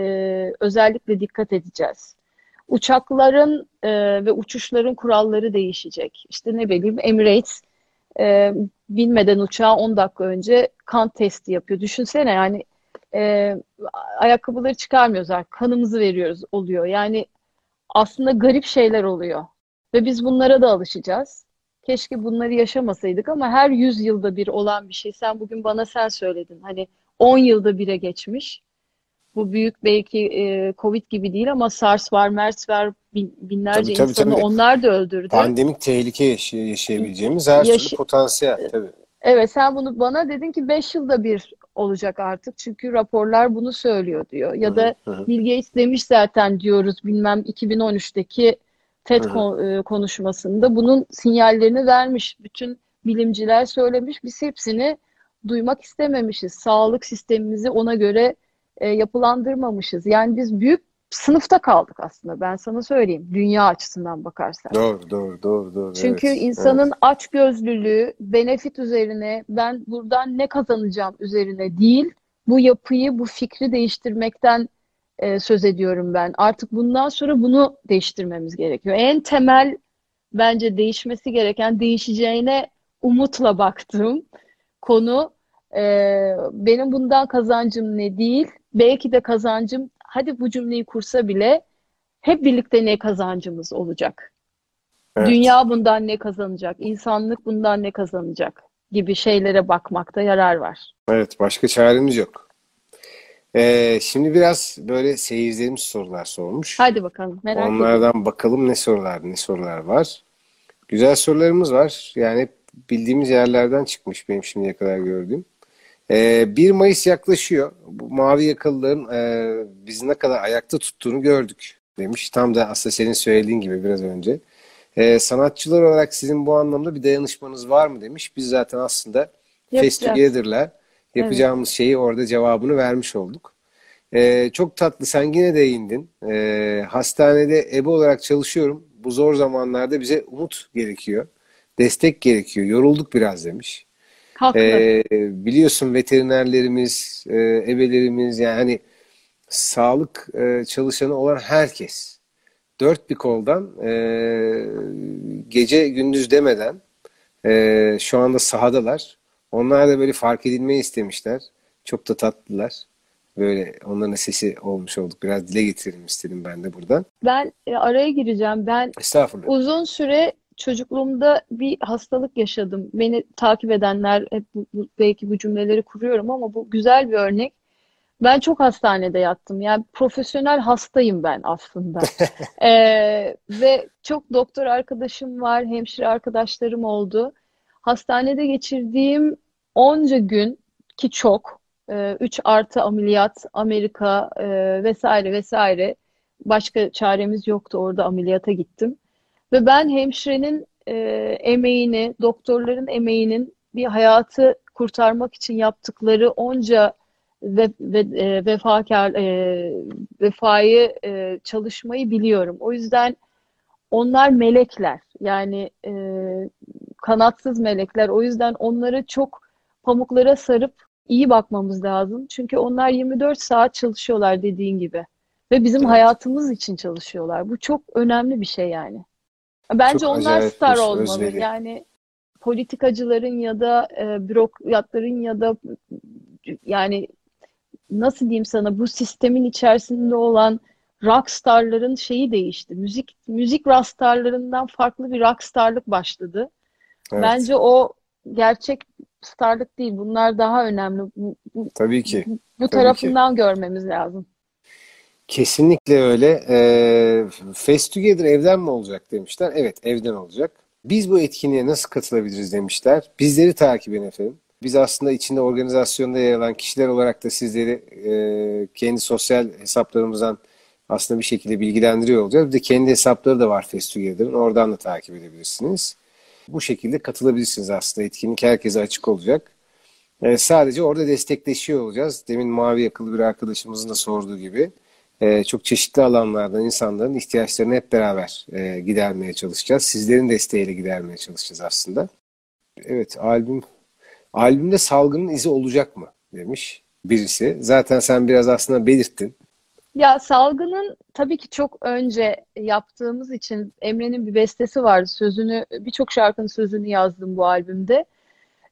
özellikle dikkat edeceğiz. Uçakların e, ve uçuşların kuralları değişecek. İşte ne bileyim Emirates e, binmeden uçağa 10 dakika önce kan testi yapıyor. Düşünsene yani e, ayakkabıları çıkarmıyoruz artık. Kanımızı veriyoruz oluyor. Yani aslında garip şeyler oluyor. Ve biz bunlara da alışacağız. Keşke bunları yaşamasaydık ama her 100 yılda bir olan bir şey. Sen bugün bana sen söyledin. Hani 10 yılda bire geçmiş. Bu büyük belki e, Covid gibi değil ama SARS var, MERS var, bin- binlerce Tabii, tabii, insanı tabii. onlar da öldürdü. Pandemik tehlike yaşay- yaşayabileceğimiz her Yaşı- türlü potansiyel tabii. Evet sen bunu bana dedin ki 5 yılda bir olacak artık. Çünkü raporlar bunu söylüyor diyor. Ya da Hı hı. Bill Gates demiş zaten diyoruz bilmem 2013'teki TED Hı e, konuşmasında bunun sinyallerini vermiş. Bütün bilimciler söylemiş. Biz hepsini duymak istememişiz. Sağlık sistemimizi ona göre e, yapılandırmamışız. Yani biz büyük sınıfta kaldık aslında. Ben sana söyleyeyim. Dünya açısından bakarsan. Doğru, doğru, doğru, doğru. Çünkü evet, insanın evet. açgözlülüğü, benefit üzerine, ben buradan ne kazanacağım üzerine değil, bu yapıyı, bu fikri değiştirmekten e, söz ediyorum ben. Artık bundan sonra bunu değiştirmemiz gerekiyor. En temel bence değişmesi gereken, değişeceğine umutla baktığım konu e, benim bundan kazancım ne değil, belki de kazancım, hadi bu cümleyi kursa bile hep birlikte ne kazancımız olacak. Evet. Dünya bundan ne kazanacak, insanlık bundan ne kazanacak gibi şeylere bakmakta yarar var. Evet, başka çaremiz yok. Ee, şimdi biraz böyle seyircilerimiz sorular sormuş. Hadi bakalım, merak. Onlardan bakalım ne sorular, ne sorular var. Güzel sorularımız var. Yani bildiğimiz yerlerden çıkmış benim şimdiye kadar gördüğüm. Ee, 1 Mayıs yaklaşıyor. Bu mavi yakalıların e, bizi ne kadar ayakta tuttuğunu gördük demiş. Tam da aslında senin söylediğin gibi biraz önce. Ee, sanatçılar olarak sizin bu anlamda bir dayanışmanız var mı demiş. Biz zaten aslında Face Yapacağız. Together'la yapacağımız şeyi orada cevabını vermiş olduk. Ee, çok tatlı. Sen yine değindin. Ee, hastanede ebe olarak çalışıyorum. Bu zor zamanlarda bize umut gerekiyor. Destek gerekiyor. Yorulduk biraz demiş. Haklı. Ee, biliyorsun veterinerlerimiz, e, ebelerimiz yani hani sağlık e, çalışanı olan herkes dört bir koldan e, gece gündüz demeden e, şu anda sahadalar. Onlar da böyle fark edilmeyi istemişler. Çok da tatlılar. Böyle onların sesi olmuş olduk. Biraz dile getirelim istedim ben de buradan. Ben e, araya gireceğim. Ben Estağfurullah. uzun süre çocukluğumda bir hastalık yaşadım. Beni takip edenler hep bu- bu- belki bu cümleleri kuruyorum ama bu güzel bir örnek. Ben çok hastanede yattım. Yani profesyonel hastayım ben aslında. (laughs) Ee, ve çok doktor arkadaşım var, hemşire arkadaşlarım oldu. Hastanede geçirdiğim onca gün ki çok, 3 artı ameliyat, Amerika e, vesaire vesaire. Başka çaremiz yoktu. Orada ameliyata gittim. Ve ben hemşirenin e, emeğini, doktorların emeğinin bir hayatı kurtarmak için yaptıkları onca ve, ve e, vefakar e, vefayı e, çalışmayı biliyorum. O yüzden onlar melekler. Yani e, kanatsız melekler. O yüzden onları çok pamuklara sarıp iyi bakmamız lazım. Çünkü onlar 24 saat çalışıyorlar dediğin gibi. Ve bizim Evet. hayatımız için çalışıyorlar. Bu çok önemli bir şey yani. Bence Çok onlar star olmalı. özveri. Yani politikacıların ya da e, bürokratların ya da yani nasıl diyeyim sana bu sistemin içerisinde olan rockstarların şeyi değişti. Müzik müzik rockstarlarından farklı bir rockstarlık başladı. Evet. Bence o gerçek starlık değil. Bunlar daha önemli. Bu, bu, Tabii ki. bu Tabii tarafından görmemiz lazım. Kesinlikle öyle. Ee, Face Together evden mi olacak demişler. Evet, evden olacak. Biz bu etkinliğe nasıl katılabiliriz demişler. Bizleri takip edin efendim. Biz aslında içinde organizasyonda yer alan kişiler olarak da sizleri e, kendi sosyal hesaplarımızdan aslında bir şekilde bilgilendiriyor olacağız. Bir de kendi hesapları da var Face Together'ın. Oradan da takip edebilirsiniz. Bu şekilde katılabilirsiniz aslında. Etkinlik herkese açık olacak. Ee, sadece orada destekleşiyor olacağız. Demin mavi yakalı bir arkadaşımızın da sorduğu gibi. Ee, çok çeşitli alanlardan insanların ihtiyaçlarını hep beraber e, gidermeye çalışacağız. Sizlerin desteğiyle gidermeye çalışacağız aslında. Evet, albüm albümde salgının izi olacak mı demiş birisi. Zaten sen biraz aslında belirttin. Ya salgının tabii ki çok önce yaptığımız için Emre'nin bir bestesi vardı. Sözünü, birçok şarkının sözünü yazdım bu albümde.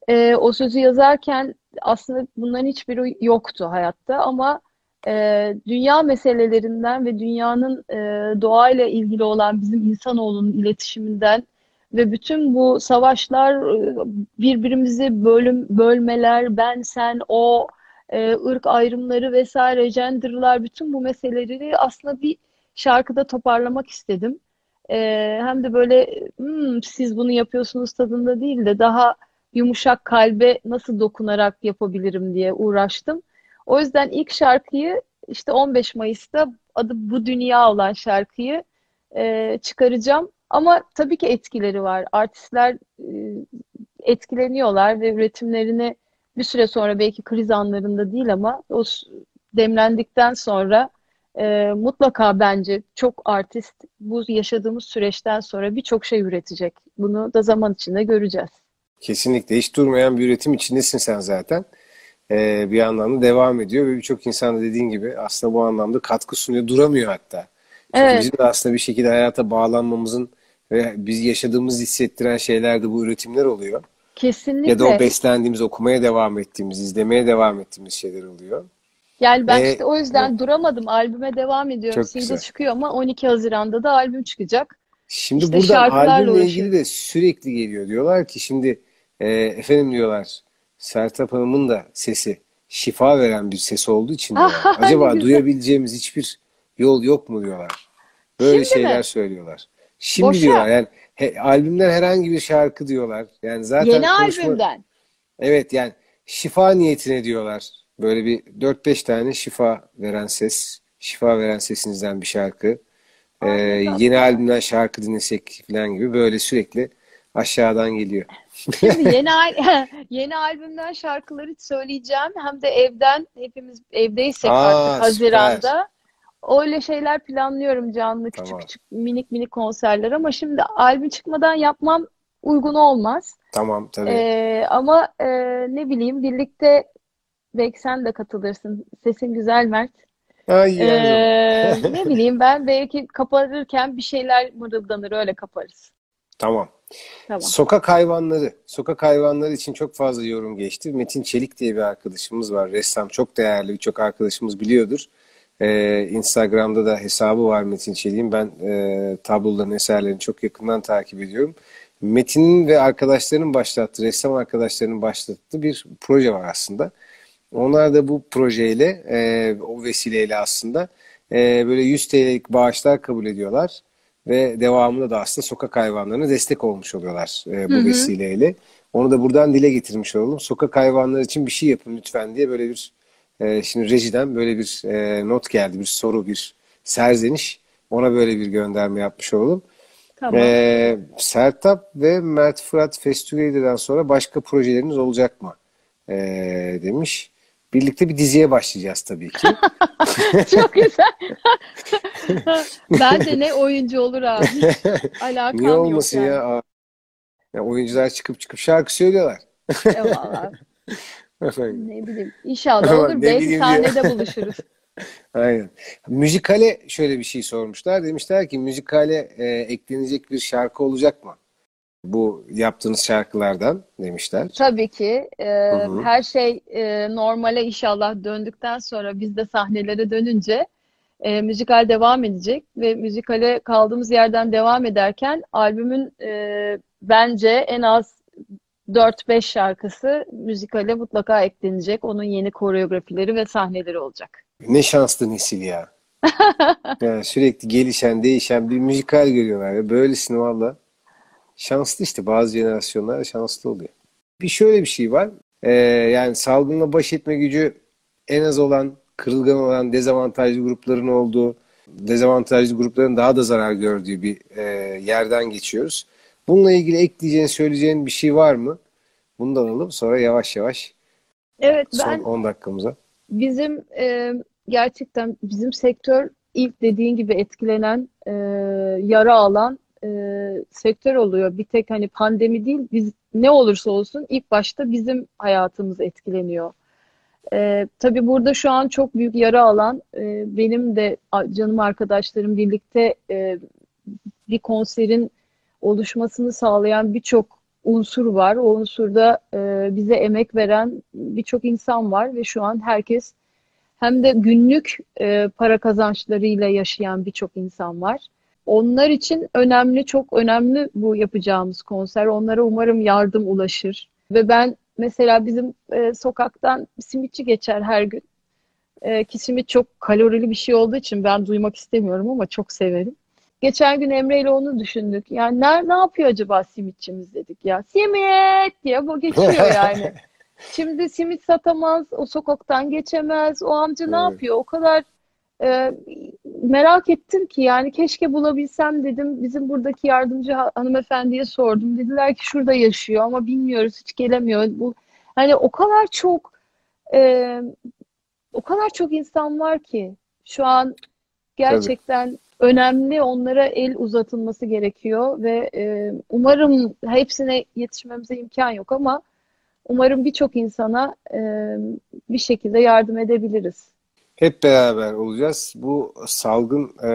Ee, o sözü yazarken aslında bunların hiçbiri yoktu hayatta ama e, dünya meselelerinden ve dünyanın e, doğayla ilgili olan bizim insanoğlunun iletişiminden ve bütün bu savaşlar, e, birbirimizi bölüm, bölmeler, ben, sen, o, e, ırk ayrımları vesaire, genderlar, bütün bu meseleleri aslında bir şarkıda toparlamak istedim. E, hem de böyle "Hmm, siz bunu yapıyorsunuz tadında değil de daha yumuşak kalbe nasıl dokunarak yapabilirim diye uğraştım. O yüzden ilk şarkıyı işte 15 Mayıs'ta adı Bu Dünya olan şarkıyı e, çıkaracağım. Ama tabii ki etkileri var. Artistler e, etkileniyorlar ve üretimlerini bir süre sonra belki kriz anlarında değil ama o demlendikten sonra e, mutlaka bence çok artist bu yaşadığımız süreçten sonra birçok şey üretecek. Bunu da zaman içinde göreceğiz. Kesinlikle hiç durmayan bir üretim içindesin sen zaten. Ee, bir anlamda devam ediyor ve birçok insan da dediğin gibi aslında bu anlamda katkı sunuyor. Duramıyor hatta. Çünkü Evet, bizim de aslında bir şekilde hayata bağlanmamızın ve biz yaşadığımız hissettiren şeyler de bu üretimler oluyor. Ya da o kesinlikle. beslendiğimiz, okumaya devam ettiğimiz, izlemeye devam ettiğimiz şeyler oluyor. Yani ben Ve işte o yüzden duramadım. Albüme devam ediyorum. Single çıkıyor ama 12 Haziran'da da albüm çıkacak. Şimdi İşte şarkılarla albümle ilgili uğraşıyorum. de sürekli geliyor. Diyorlar ki şimdi e, efendim diyorlar Sertab Hanım'ın da sesi şifa veren bir ses olduğu için diyorlar. (laughs) Ah, Acaba güzel. duyabileceğimiz hiçbir yol yok mu diyorlar. Böyle Şimdi şeyler mi? söylüyorlar. Şimdi Boşa. diyorlar yani he, albümden herhangi bir şarkı diyorlar. Yani zaten Yeni konuşma albümden. evet yani şifa niyetine diyorlar. Böyle bir 4-5 tane şifa veren ses, şifa veren sesinizden bir şarkı. Ee, yeni albümden şarkı dinlesek falan gibi böyle sürekli aşağıdan geliyor. Şimdi yeni al- (laughs) yeni albümden şarkıları söyleyeceğim. Hem de evden hepimiz evdeysek Aa, artık süper. Haziran'da. Öyle şeyler planlıyorum canlı küçük Tamam. küçük minik minik konserler ama şimdi albüm çıkmadan yapmam uygun olmaz. Tamam tabii. Ee, ama e, ne bileyim birlikte belki sen de katılırsın. Sesin güzel Mert. Ay Ee, (laughs) ne bileyim ben belki kaparırken bir şeyler mırıldanır öyle kaparız. Tamam. Tamam. Sokak hayvanları. Sokak hayvanları için çok fazla yorum geçti. Metin Çelik diye bir arkadaşımız var. Ressam çok değerli. Birçok arkadaşımız biliyordur. Ee, Instagram'da da hesabı var Metin Çelik'in. Ben e, tabloların eserlerini çok yakından takip ediyorum. Metin'in ve arkadaşlarının başlattığı, ressam arkadaşlarının başlattığı bir proje var aslında. Onlar da bu projeyle, e, o vesileyle aslında e, böyle 100 TL'lik bağışlar kabul ediyorlar. Ve devamında da aslında sokak hayvanlarına destek olmuş oluyorlar e, bu Hı hı. vesileyle. Onu da buradan dile getirmiş olalım. Sokak hayvanları için bir şey yapın lütfen diye böyle bir e, şimdi rejiden böyle bir e, not geldi, bir soru, bir serzeniş. Ona böyle bir gönderme yapmış olalım. Tamam. E, Sertab ve Mert Fırat Festüveli'den sonra başka projeleriniz olacak mı? E, demiş. Birlikte bir diziye başlayacağız tabii ki. (laughs) Çok güzel. (laughs) Ben de ne oyuncu olur abi. (laughs) Alakam Niye yok olmasın yani. ya? Ya oyuncular çıkıp çıkıp şarkı söylüyorlar. Eyvallah. Ne bileyim. İnşallah olur. Belki sahnede buluşuruz. Aynen. Müzikale şöyle bir şey sormuşlar. Demişler ki müzikale e, eklenecek bir şarkı olacak mı? Bu yaptığınız şarkılardan demişler. Tabii ki. e, Hı hı. her şey e, normale inşallah döndükten sonra biz de sahnelere dönünce e, müzikal devam edecek ve müzikale kaldığımız yerden devam ederken albümün e, bence en az 4-5 şarkısı müzikale mutlaka eklenecek. Onun yeni koreografileri ve sahneleri olacak. Ne şanslı nesil ya. (laughs) Yani sürekli gelişen, değişen bir müzikal görüyorlar. Ya. Böylesini valla. Şanslı işte. Bazı jenerasyonlar şanslı oluyor. Bir şöyle bir şey var. Ee, yani salgınla baş etme gücü en az olan, kırılgan olan dezavantajlı grupların olduğu, dezavantajlı grupların daha da zarar gördüğü bir e, yerden geçiyoruz. Bununla ilgili ekleyeceğin, söyleyeceğin bir şey var mı? Bunu da alalım. Sonra yavaş yavaş Evet son ben 10 dakikamıza. Bizim e, gerçekten bizim sektör ilk dediğin gibi etkilenen, e, yara alan e, sektör oluyor. Bir tek hani pandemi değil, biz ne olursa olsun ilk başta bizim hayatımız etkileniyor. E, tabii burada şu an çok büyük yara alan, e, benim de canım arkadaşlarım birlikte e, bir konserin oluşmasını sağlayan birçok unsur var. O unsurda e, bize emek veren birçok insan var ve şu an herkes hem de günlük e, para kazançlarıyla yaşayan birçok insan var. Onlar için önemli, çok önemli bu yapacağımız konser. Onlara umarım yardım ulaşır. Ve ben mesela bizim e, sokaktan simitçi geçer her gün. E, ki simit çok kalorili bir şey olduğu için ben duymak istemiyorum ama çok severim. Geçen gün Emre ile onu düşündük. Yani ne, ne yapıyor acaba simitçimiz dedik ya. Simit diye bu geçiyor (laughs) yani. Şimdi simit satamaz, o sokaktan geçemez. O amca ne Evet. yapıyor? O kadar e, merak ettim ki yani keşke bulabilsem dedim. Bizim buradaki yardımcı ha- hanımefendiye sordum. Dediler ki şurada yaşıyor ama bilmiyoruz, hiç gelemiyor. Bu hani o kadar çok e, o kadar çok insan var ki şu an gerçekten önemli. Onlara el uzatılması gerekiyor ve e, umarım hepsine yetişmemize imkan yok ama umarım birçok insana e, bir şekilde yardım edebiliriz. Hep beraber olacağız. Bu salgın e,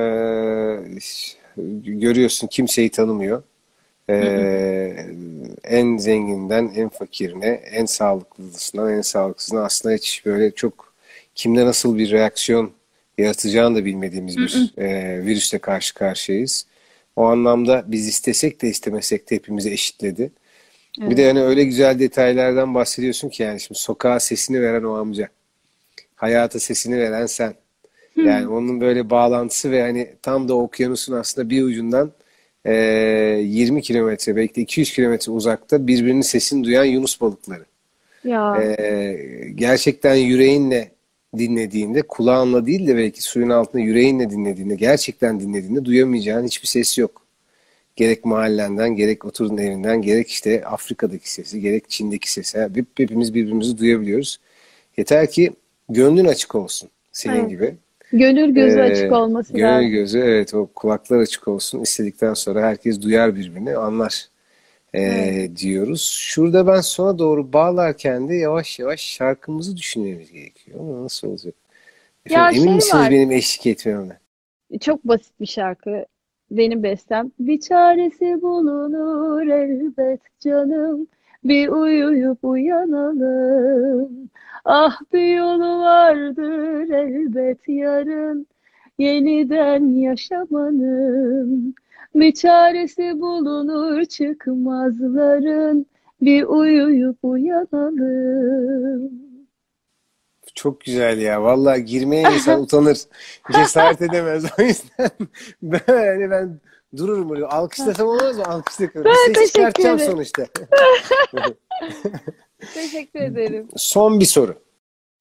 görüyorsun kimseyi tanımıyor. E, en zenginden en fakirine, en sağlıklısından en sağlıksızına aslında hiç böyle çok kimde nasıl bir reaksiyon yaratacağını da bilmediğimiz bir e, virüsle karşı karşıyayız. O anlamda biz istesek de istemesek de hepimizi eşitledi. Evet. Bir de yani öyle güzel detaylardan bahsediyorsun ki yani şimdi sokağa sesini veren o amca. Hayata sesini veren sen. Yani onun böyle bağlantısı ve hani tam da okyanusun aslında bir ucundan e, 20 kilometre belki de 200 kilometre uzakta birbirinin sesini duyan Yunus balıkları. Ya. E, gerçekten yüreğinle dinlediğinde kulağınla değil de belki suyun altında yüreğinle dinlediğinde gerçekten dinlediğinde duyamayacağın hiçbir ses yok. Gerek mahallenden, gerek oturduğun evinden, gerek işte Afrika'daki sesi, gerek Çin'deki sesi. Hep, hepimiz birbirimizi duyabiliyoruz. Yeter ki gönlün açık olsun senin evet. gibi. Gönül gözü ee, açık olması gönül lazım. Gönül gözü evet o kulaklar açık olsun. İstedikten sonra herkes duyar birbirini anlar e, evet. diyoruz. Şurada ben sona doğru bağlarken de yavaş yavaş şarkımızı düşünmemiz gerekiyor. Ama nasıl olacak? Efendim, ya emin şey misiniz var. benim eşlik etmeme? Çok basit bir şarkı. Benim bestem. Bir çaresi bulunur elbet canım. Bir uyuyup uyanalım. Ah bir yolu vardır elbet yarın. Yeniden yaşamanın. Bir çaresi bulunur çıkmazların. Bir uyuyup uyanalım. Çok güzel ya. Vallahi girmeye insan (laughs) utanır. Cesaret edemez. O yüzden (laughs) böyle ben dururum böyle. Alkışlasam olmaz mı? Alkışlasam. Ben ses çıkartacağım sonuçta. (laughs) teşekkür ederim. Son bir soru.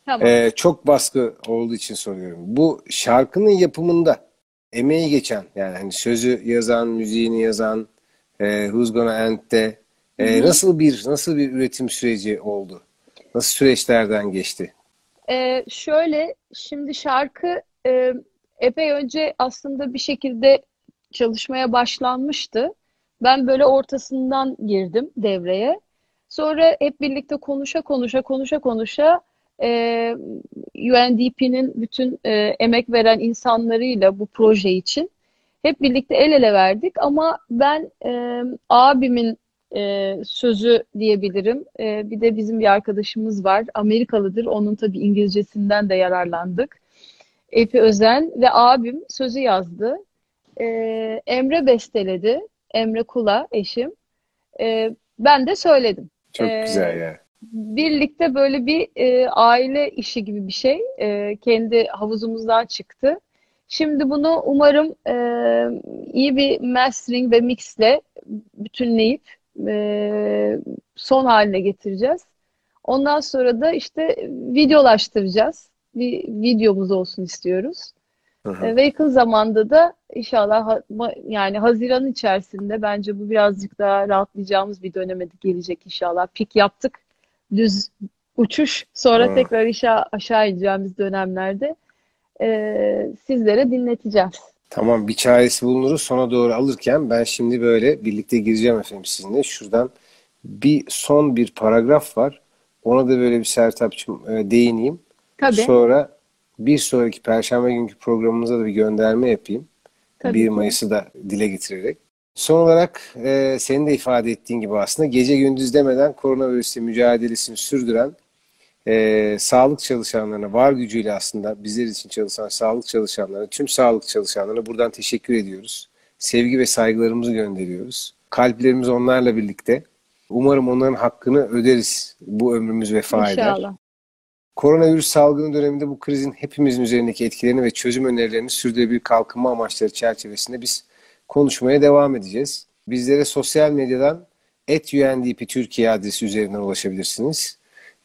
Tamam. Ee, çok baskı olduğu için soruyorum. Bu şarkının yapımında emeği geçen yani hani sözü yazan, müziğini yazan, e, Who's Gonna End'de e, nasıl bir nasıl bir üretim süreci oldu? Nasıl süreçlerden geçti? Ee, şöyle şimdi şarkı e, epey önce aslında bir şekilde çalışmaya başlanmıştı. Ben böyle ortasından girdim devreye. Sonra hep birlikte konuşa konuşa konuşa konuşa e, UNDP'nin bütün e, emek veren insanlarıyla bu proje için hep birlikte el ele verdik ama ben e, abimin e, sözü diyebilirim. Bir de bizim bir arkadaşımız var. Amerikalıdır. Onun tabii İngilizcesinden de yararlandık. Efi Özen ve abim sözü yazdı. Emre besteledi. Emre Kula eşim. Ben de söyledim. Çok e, güzel ya birlikte böyle bir e, aile işi gibi bir şey e, kendi havuzumuzdan çıktı. Şimdi bunu umarım e, iyi bir mastering ve mixle bütünleyip e, son haline getireceğiz. Ondan sonra da işte videolaştıracağız. Bir videomuz olsun istiyoruz. Hı hı. E, ve yakın zamanda da inşallah yani Haziran içerisinde bence bu birazcık daha rahatlayacağımız bir döneme gelecek inşallah. Pik yaptık düz uçuş sonra ha. tekrar işe aşağı ineceğimiz dönemlerde e, sizlere dinleteceğiz. Tamam bir çaresi bulunuruz sona doğru alırken ben şimdi böyle birlikte gireceğim efendim sizinle. Şuradan bir son bir paragraf var. Ona da böyle bir Sertap'cığım e, değineyim. Tabii. Sonra bir sonraki Perşembe günkü programımıza da bir gönderme yapayım. Tabii 1 Mayıs'ı da dile getirerek. Son olarak e, senin de ifade ettiğin gibi aslında gece gündüz demeden koronavirüsle mücadelesini sürdüren e, sağlık çalışanlarına var gücüyle aslında bizler için çalışan sağlık çalışanlarına, tüm sağlık çalışanlarına buradan teşekkür ediyoruz. Sevgi ve saygılarımızı gönderiyoruz. Kalplerimiz onlarla birlikte. Umarım onların hakkını öderiz bu ömrümüz vefa eder. Koronavirüs salgını döneminde bu krizin hepimizin üzerindeki etkilerini ve çözüm önerilerini sürdürülebilir kalkınma amaçları çerçevesinde biz konuşmaya devam edeceğiz. Bizlere sosyal medyadan @undp Türkiye adresi üzerinden ulaşabilirsiniz.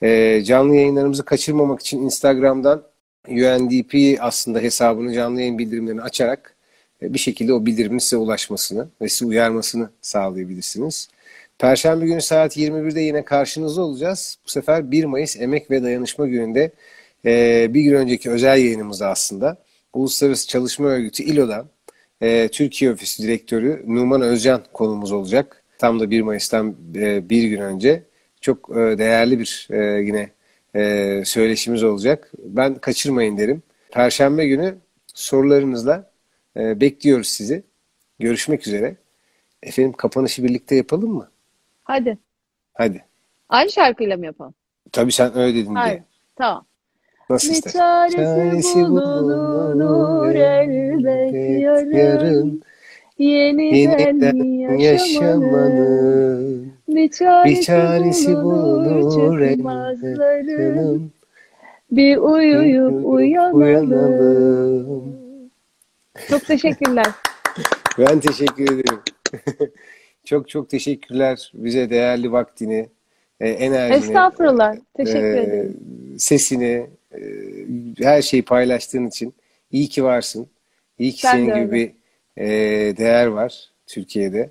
E, canlı yayınlarımızı kaçırmamak için Instagram'dan UNDP aslında hesabını canlı yayın bildirimlerini açarak e, bir şekilde o bildirimin size ulaşmasını ve sizi uyarmasını sağlayabilirsiniz. Perşembe günü saat 21'de yine karşınızda olacağız. Bu sefer 1 Mayıs Emek ve Dayanışma Günü'nde e, bir gün önceki özel yayınımızda aslında Uluslararası Çalışma Örgütü İLO'dan e, Türkiye Ofisi Direktörü Numan Özcan konumuz olacak. Tam da 1 Mayıs'tan e, bir gün önce. Çok e, değerli bir e, yine e, söyleşimiz olacak. Ben kaçırmayın derim. Perşembe günü sorularınızla e, bekliyoruz sizi. Görüşmek üzere. Efendim kapanışı birlikte yapalım mı? Hadi. Hadi. Aynı şarkıyla mı yapalım? Tabii sen öyle dedin Hayır. diye. Tamam. Nasıl Bir istersen. çaresi bulunur elbet yarın. Yeniden Yeniden yaşamanın bir çaresi, bir çaresi bulunur elbet. Bir uyuyup uyanalım. uyanalım. Çok teşekkürler. Ben teşekkür ederim. (laughs) çok çok teşekkürler bize değerli vaktini, e, enerjini, Estağfurullah. Teşekkür e, ederim. sesini, e, her şeyi paylaştığın için iyi ki varsın. İyi ki Sen senin de gibi e, değer var Türkiye'de.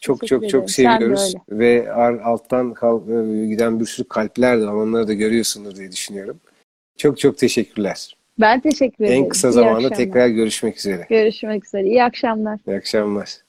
Çok teşekkür çok çok ederim. Seviyoruz ve alttan e, giden bir sürü kalpler de var. Onları da görüyorsundur diye düşünüyorum. Çok çok teşekkürler. Ben teşekkür ederim. En kısa zamanda tekrar görüşmek üzere. Görüşmek üzere. İyi akşamlar. İyi akşamlar.